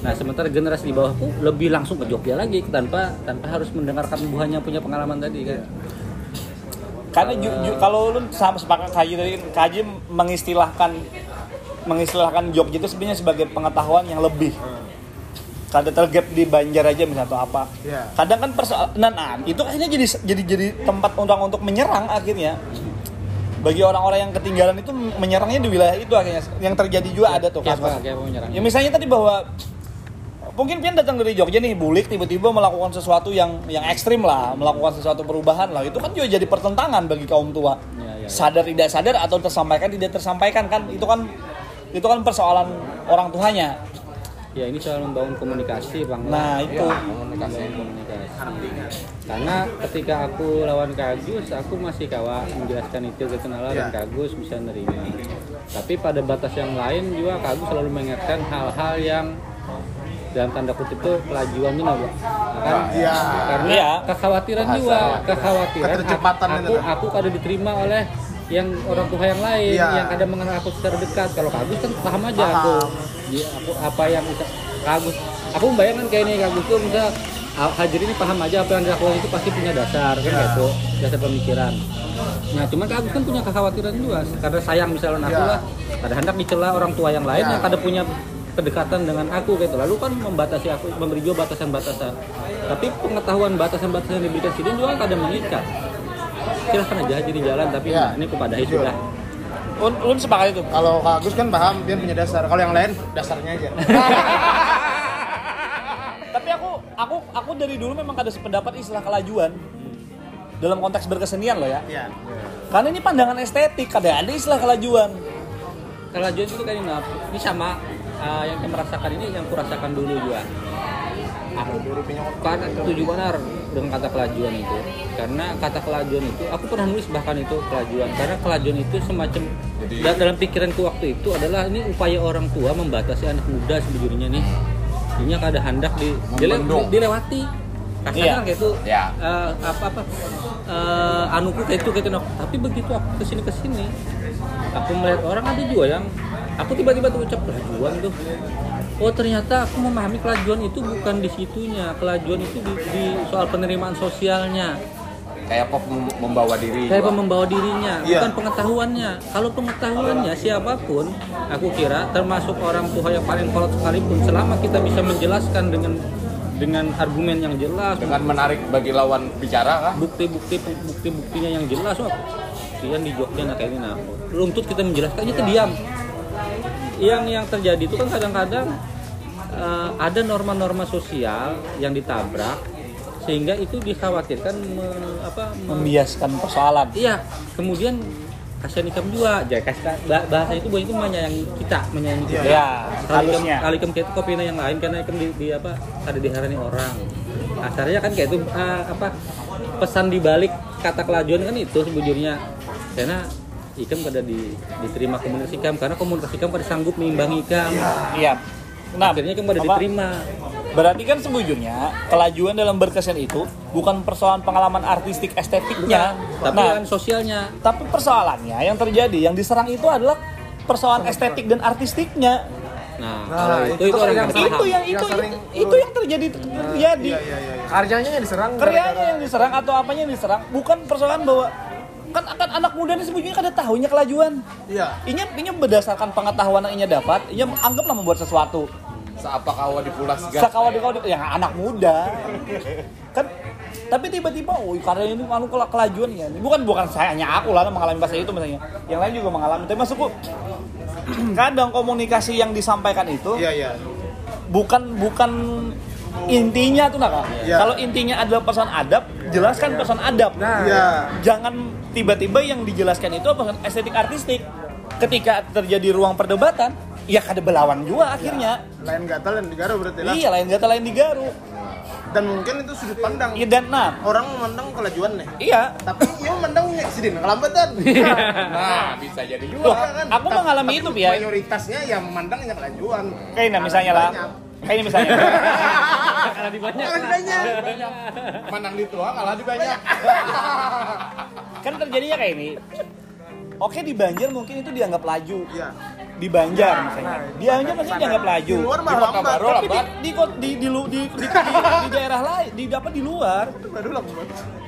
Nah sementara generasi di bawahku lebih langsung ke Jogja lagi tanpa tanpa harus mendengarkan buahnya punya pengalaman tadi kan. Karena ju- ju- kalau lu sama sepakat kaji tadi kaji mengistilahkan mengistilahkan Jogja itu sebenarnya sebagai pengetahuan yang lebih. Kada tergap di Banjar aja misalnya atau apa. Iya. Kadang kan persoalan nah, nah, itu akhirnya jadi jadi jadi tempat orang untuk menyerang akhirnya. Bagi orang-orang yang ketinggalan itu menyerangnya di wilayah itu akhirnya. Yang terjadi juga ada tuh apa? kasus. Menyerang? Ya misalnya tadi bahwa mungkin Pian datang dari Jogja nih, bulik tiba-tiba melakukan sesuatu yang yang ekstrim lah, melakukan sesuatu perubahan lah. Itu kan juga jadi pertentangan bagi kaum tua. Ya, ya, ya. Sadar tidak sadar atau tersampaikan tidak tersampaikan kan itu kan itu kan persoalan orang tuanya. Ya ini soal membangun komunikasi bang. Nah, itu. komunikasi. komunikasi. Karena ketika aku lawan Kagus, aku masih kawa menjelaskan itu ke kenalan dan Ya. Kagus bisa nerima. Tapi pada batas yang lain juga Kagus selalu mengingatkan hal-hal yang dalam tanda kutip itu lah, Pak. Nah, kan? Iya. Karena Iya. kekhawatiran juga, kekhawatiran aku, itu lah. aku kada diterima oleh yang orang tua yang lain Iya. yang kadang mengenal aku secara dekat kalau Kagus kan paham aja Paham. aku Dia, aku apa yang bisa Kagus aku membayangkan kayak ini Kagus tuh misal Hajar ini paham aja apa yang dilakukan itu pasti punya dasar kan Iya. gitu dasar pemikiran nah cuman Kagus kan punya kekhawatiran juga karena sayang misalnya aku Iya. lah kada hendak dicela orang tua yang lain Iya. yang kada punya kedekatan dengan aku gitu lalu kan membatasi aku memberi juga batasan-batasan tapi pengetahuan batasan-batasan yang diberikan sini juga kadang mengikat silahkan aja jadi jalan tapi Iya. ini kepada Jujur. sudah Un, un sepakat itu. kalau Kak Agus kan paham dia punya dasar kalau yang lain dasarnya aja Tapi aku aku aku dari dulu memang ada sependapat istilah kelajuan dalam konteks berkesenian loh ya. iya Karena ini pandangan estetik, ada ada istilah kelajuan. kalau John itu kayak ini, ini sama uh, yang saya merasakan ini yang kurasakan dulu juga karena setuju benar dengan kata kelajuan itu. Karena kata kelajuan itu aku pernah nulis bahkan itu kelajuan. Karena kelajuan itu semacam Jadi- da- dalam pikiranku waktu itu adalah ini upaya orang tua membatasi anak muda sebujurnya nih. Ini ada hendak di dile- Membendung. dilewati. Kasarnya Iya. kan kayak itu. Ya. eh, apa apa eh, anuku kayak itu kayak itu. Tapi begitu aku ke sini ke sini aku melihat orang ada juga yang aku tiba-tiba tuh ucap kelajuan tuh oh ternyata aku memahami kelajuan itu bukan di situnya. Kelajuan itu di, di soal penerimaan sosialnya. Kayak kok mem- membawa diri kayak gua. membawa dirinya. Iya. bukan pengetahuannya. Kalau pengetahuannya siapa pun aku kira termasuk orang tua yang paling kolot sekalipun selama kita bisa menjelaskan dengan dengan argumen yang jelas dengan menarik bagi lawan bicara kan bukti-bukti bukti-buktinya yang jelas wah kalian di Jogja nah kayak ini nah. Runtut kita menjelaskan itu diam yang yang terjadi itu kan kadang-kadang eh, ada norma-norma sosial yang ditabrak sehingga itu dikhawatirkan me- apa me- membiaskan persoalan. Iya kemudian kasihan ikam juga jadi kasih bahasa itu bukan itu menyayangi kita menyayangi kita. Ya kalau ikam kalau ikam kayak itu kopina yang lain karena ikam di, di apa ada diharani orang. Asalnya kan kayak itu ah, apa pesan di balik kata kelajuan kan itu sebujurnya karena ikam pada di, diterima komunitas ikam karena komunitas ikam pada sanggup mengimbangi ikam. Iya. Nah akhirnya ikam pada apa- diterima. Berarti kan sebujurnya kelajuan dalam berkesan itu bukan persoalan pengalaman artistik estetiknya, tapi nah, kan sosialnya. tapi persoalannya yang terjadi yang diserang itu adalah persoalan estetik dan artistiknya. nah, Nah, kalau itu itu itu orang yang yang Itu yang itu Yang sering itu, itu yang terjadi terjadi. Iya, iya, iya. Karyanya yang diserang Karyanya yang diserang atau apanya yang diserang bukan persoalan bahwa kan akan anak muda ini sebujurnya kada tahunya kelajuan. Iya. Inya inya berdasarkan pengetahuan yang inya dapat, inya anggaplah membuat sesuatu. seapa kawa dipulas gas Sakawa di kau yang anak muda kan tapi tiba-tiba oh karena ini anu kela- kelajuan ya bukan bukan saya hanya aku lah mengalami bahasa itu misalnya yang lain juga mengalami tapi maksudku kadang komunikasi yang disampaikan itu Iya, iya. bukan bukan intinya tuh Kak. Iya. kalau intinya adalah pesan adab jelaskan pesan adab Nah, Iya. jangan tiba-tiba yang dijelaskan itu pesan estetik artistik ketika terjadi ruang perdebatan ya kada belawan juga akhirnya Lain gatal dan digaru berarti lah. Iya, lain kata lain digaru. Dan mungkin itu sudut pandang. Iya dan nah, Orang memandang kelajuan nih. iya. Tapi ia memandang sidin kelambatan. nah bisa jadi Loh, juga kan? aku mengalami itu, Pia. Mayoritasnya yang memandangnya kelajuan. Kayak nah, misalnya lah. Banyak. Kayak misalnya. karena di banyak Orang banyak. menang di tua kalah di banyak kan terjadinya kayak ini. Oke di Banjar mungkin itu dianggap laju. Iya. Di Banjar misalnya. Di Banjar maksudnya dianggap laju. Di luar di malah kota lambat. baru Tapi di lambat di di di, di, di, di, di daerah lain, di dapat di luar. Baru lambat.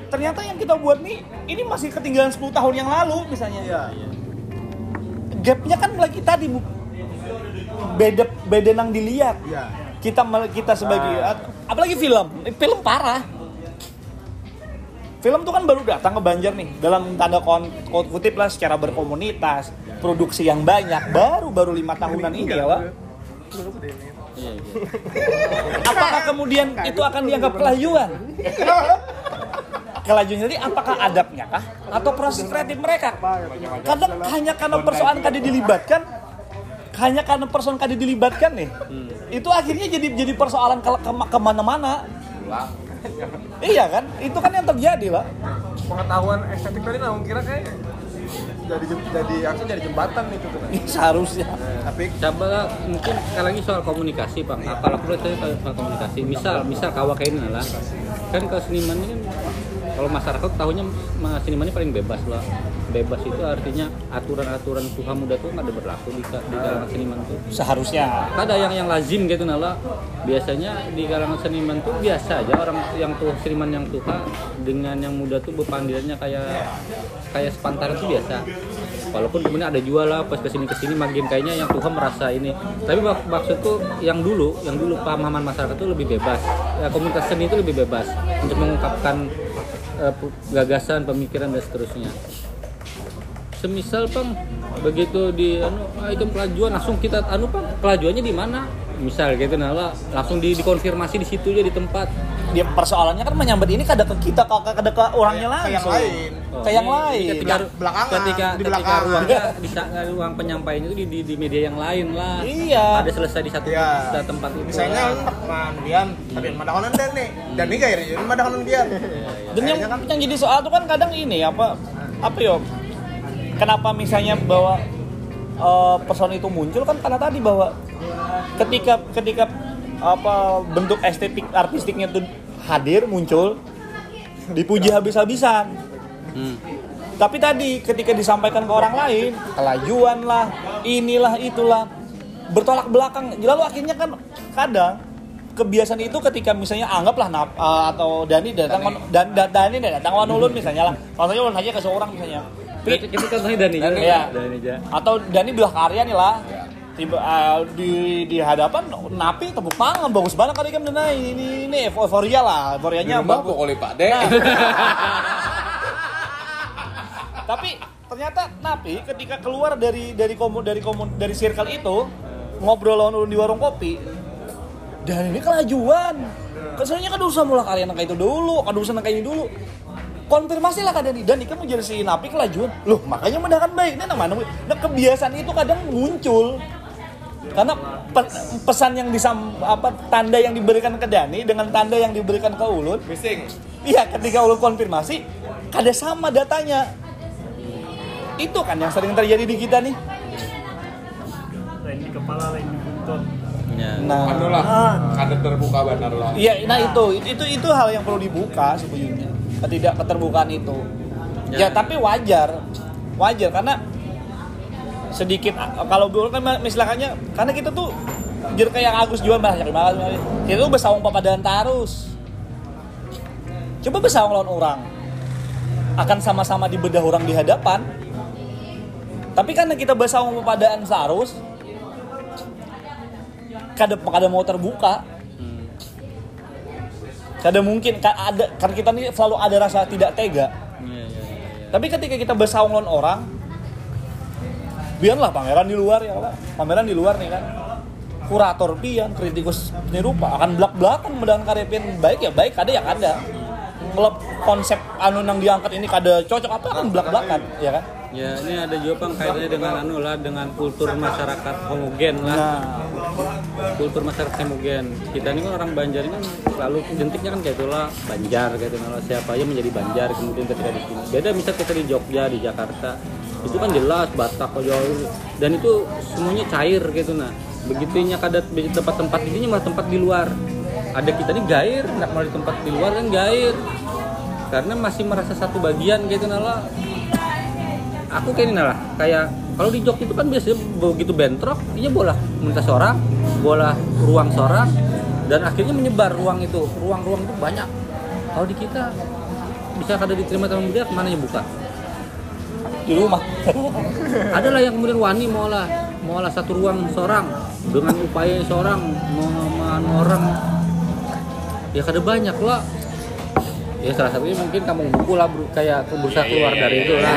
Ternyata yang kita buat nih ini masih ketinggalan 10 tahun yang lalu misalnya. Iya. Gapnya kan lagi tadi Bu. Beda beda nang dilihat. Iya. kita kita sebagai apalagi film. Eh, film parah. Film tuh kan baru datang ke Banjar nih. Dalam tanda kutip lah secara berkomunitas produksi yang banyak. Baru baru lima tahunan ini ya iya. apakah kemudian itu akan dianggap kelajuan kelajuan jadi apakah adabnya kah? Atau proses kreatif mereka? Kadang hanya karena persoalan kadi dilibatkan hanya karena persoalan kadi dilibatkan nih. Itu akhirnya jadi jadi persoalan ke, ke- ke mana-mana. Iya kan? Itu kan yang terjadi lah. Pengetahuan estetik tadi nah kira kayak jadi jadi harusnya jadi jembatan itu tuh. seharusnya. Tapi coba mungkin sekali lagi soal komunikasi bang Nah, kalau tadi soal komunikasi. Misal misal kawa kayak ini lah. Kan ke seniman ini kan kalau masyarakat tahunya ma- seniman ini paling bebas lah. Bebas itu artinya aturan-aturan Tuhan muda tuh nggak ada berlaku di, di kalangan seniman tuh. Seharusnya. Ada yang yang lazim gitu nala. Biasanya di kalangan seniman tuh biasa aja orang yang tuh seniman yang tua dengan yang muda tuh berpandirannya kayak kayak sepantaran tuh biasa. Walaupun kemudian ada jual lah pas ke sini ke sini makin kayaknya yang Tuhan merasa ini. Tapi mak- maksudku yang dulu yang dulu pemahaman masyarakat tuh lebih bebas. Ya, komunitas seni itu lebih bebas untuk mengungkapkan pu- gagasan pemikiran dan seterusnya. Semisal pang begitu di anu ah, itu kelajuan langsung kita anu pang kelajuannya di mana? Misal gitu nah lah, langsung di, dikonfirmasi di situ aja di tempat. Dia persoalannya kan menyambut ini kada ke kita kada ke orangnya kayak lain. Oh, ke yang ini- ini lain. ketika, Belakangan, ketika, di ketika belakang. ruangnya di, sa- ruang penyampaian itu di, di, di media yang lain lah Iya. ada selesai di satu Iya. tempat itu Misalnya lah. enak man, Dian, tapi madakanan dan nih. Dan nih kayak ini madakanan Dian. Dan yang, yang jadi soal tuh kan kadang ini apa apa yo? Kenapa misalnya bahwa eh, person itu muncul kan karena tadi bahwa ketika ketika apa bentuk estetik artistiknya tuh hadir muncul dipuji habis-habisan. Hmm. Tapi tadi ketika disampaikan ke orang lain, kelajuan lah, inilah itulah, bertolak belakang. Lalu akhirnya kan kadang kebiasaan itu ketika misalnya anggaplah nap, eh, atau Dani datang dan dan Dani datang wanulun misalnya lah. Contohnya ulun aja ke seorang misalnya. Kita contohnya Dani Dani. Dani aja atau Dani belah karya nih lah. Tiba eh, di di hadapan napi tepuk tangan bagus banget kali kan ini ini, ini euforia lah, euforianya bagus. pokoknya Pak Dek. Nah. Tapi ternyata Napi ketika keluar dari dari komun dari komun dari circle itu ngobrol lawan ulun di warung kopi dan ini kelajuan. Kesannya kan usah mulai kalian kayak itu dulu, kan usah kayak ini dulu. Konfirmasi lah kadang dan ikan menjadi si Napi kelajuan. Loh makanya mendakan baik. Ini nama Nah kebiasaan itu kadang muncul karena pe- pesan yang disam apa tanda yang diberikan ke Dani dengan tanda yang diberikan ke Ulun Missing. Iya, ketika ulun konfirmasi, kada sama datanya. Itu kan yang sering terjadi di kita nih. lain di kepala lain di buntut ya. Nah, Anu lah, kada terbuka benar lah. iya, nah itu, itu, itu, itu hal yang perlu dibuka sebenarnya. Ketidak keterbukaan itu. Ya, Ya. tapi wajar, wajar karena sedikit kalau dulu kan misalnya karena kita tuh jadi kayak Agus jual bahasa terima kasih kita tuh bersawung papadan tarus coba bersawung lawan orang akan sama-sama dibedah orang di hadapan tapi karena kita bersawung papadaan sarus kada kada mau terbuka kada mungkin ka- ada karena kita nih selalu ada rasa tidak tega Iya, iya, iya, tapi ketika kita bersaung lawan orang, biarlah pangeran di luar ya lah. Pangeran di luar nih kan. Kurator pian, kritikus seni rupa akan belak belakan medang karya pian baik ya baik, ada ya kada. Kalau konsep anu yang diangkat ini kada cocok apa akan belak belakan, ya kan? Ya, ini ada juga bang kaitannya dengan anu lah dengan kultur masyarakat homogen lah. Nah, Kultur masyarakat homogen. Kita ini kan orang Banjar ini kan selalu identiknya kan kayak itulah Banjar gitu kalau siapa aja menjadi Banjar kemudian ketika di sini. Beda misal kita di Jogja, di Jakarta. Itu kan jelas Batak Jawa dan itu semuanya cair gitu nah. Begitunya kada di tempat-tempat ini malah tempat di luar. Ada kita ini gair, nak mau di tempat di luar kan gair. Karena masih merasa satu bagian gitu nah lah aku kayak ini lah kayak kalau di Jogja itu kan biasanya begitu bentrok dia bola minta seorang bola ruang seorang dan akhirnya menyebar ruang itu ruang-ruang itu banyak. Kalau di kita bisa kada diterima sama dia mana yang buka? Di rumah. ada lah yang kemudian wani mau lah mau lah satu ruang seorang dengan upaya seorang mau mau orang. Ya kada banyak lah ya salah satunya mungkin kamu buku lah kayak berusaha keluar dari itu lah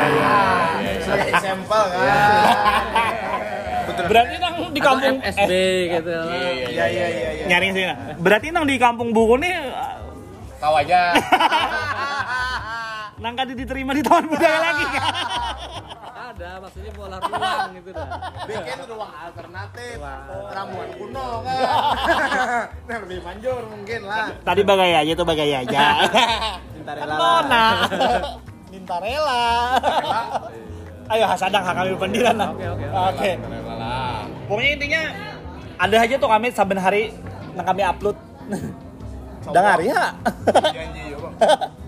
Sampel kan. Berarti nang di kampung Atau FSB gitu lah Iya iya iya iya. nyari sini. Berarti nang di kampung buku nih Tahu aja. nang kada diterima di tahun budaya lagi kan? ada maksudnya bola ruang gitu dah Bikin ruang alternatif. Ramuan kuno kan. nah, lebih manjur mungkin lah. Tadi bagai aja tuh bagai aja. Minta Kan rela. Nona. Minta rela. Ayo hasadang hak kami pendiran lah. Oke, oke, Oke. Pokoknya intinya ada aja tuh kami saben hari nang kami upload. Dengar ya. Janji ya bang.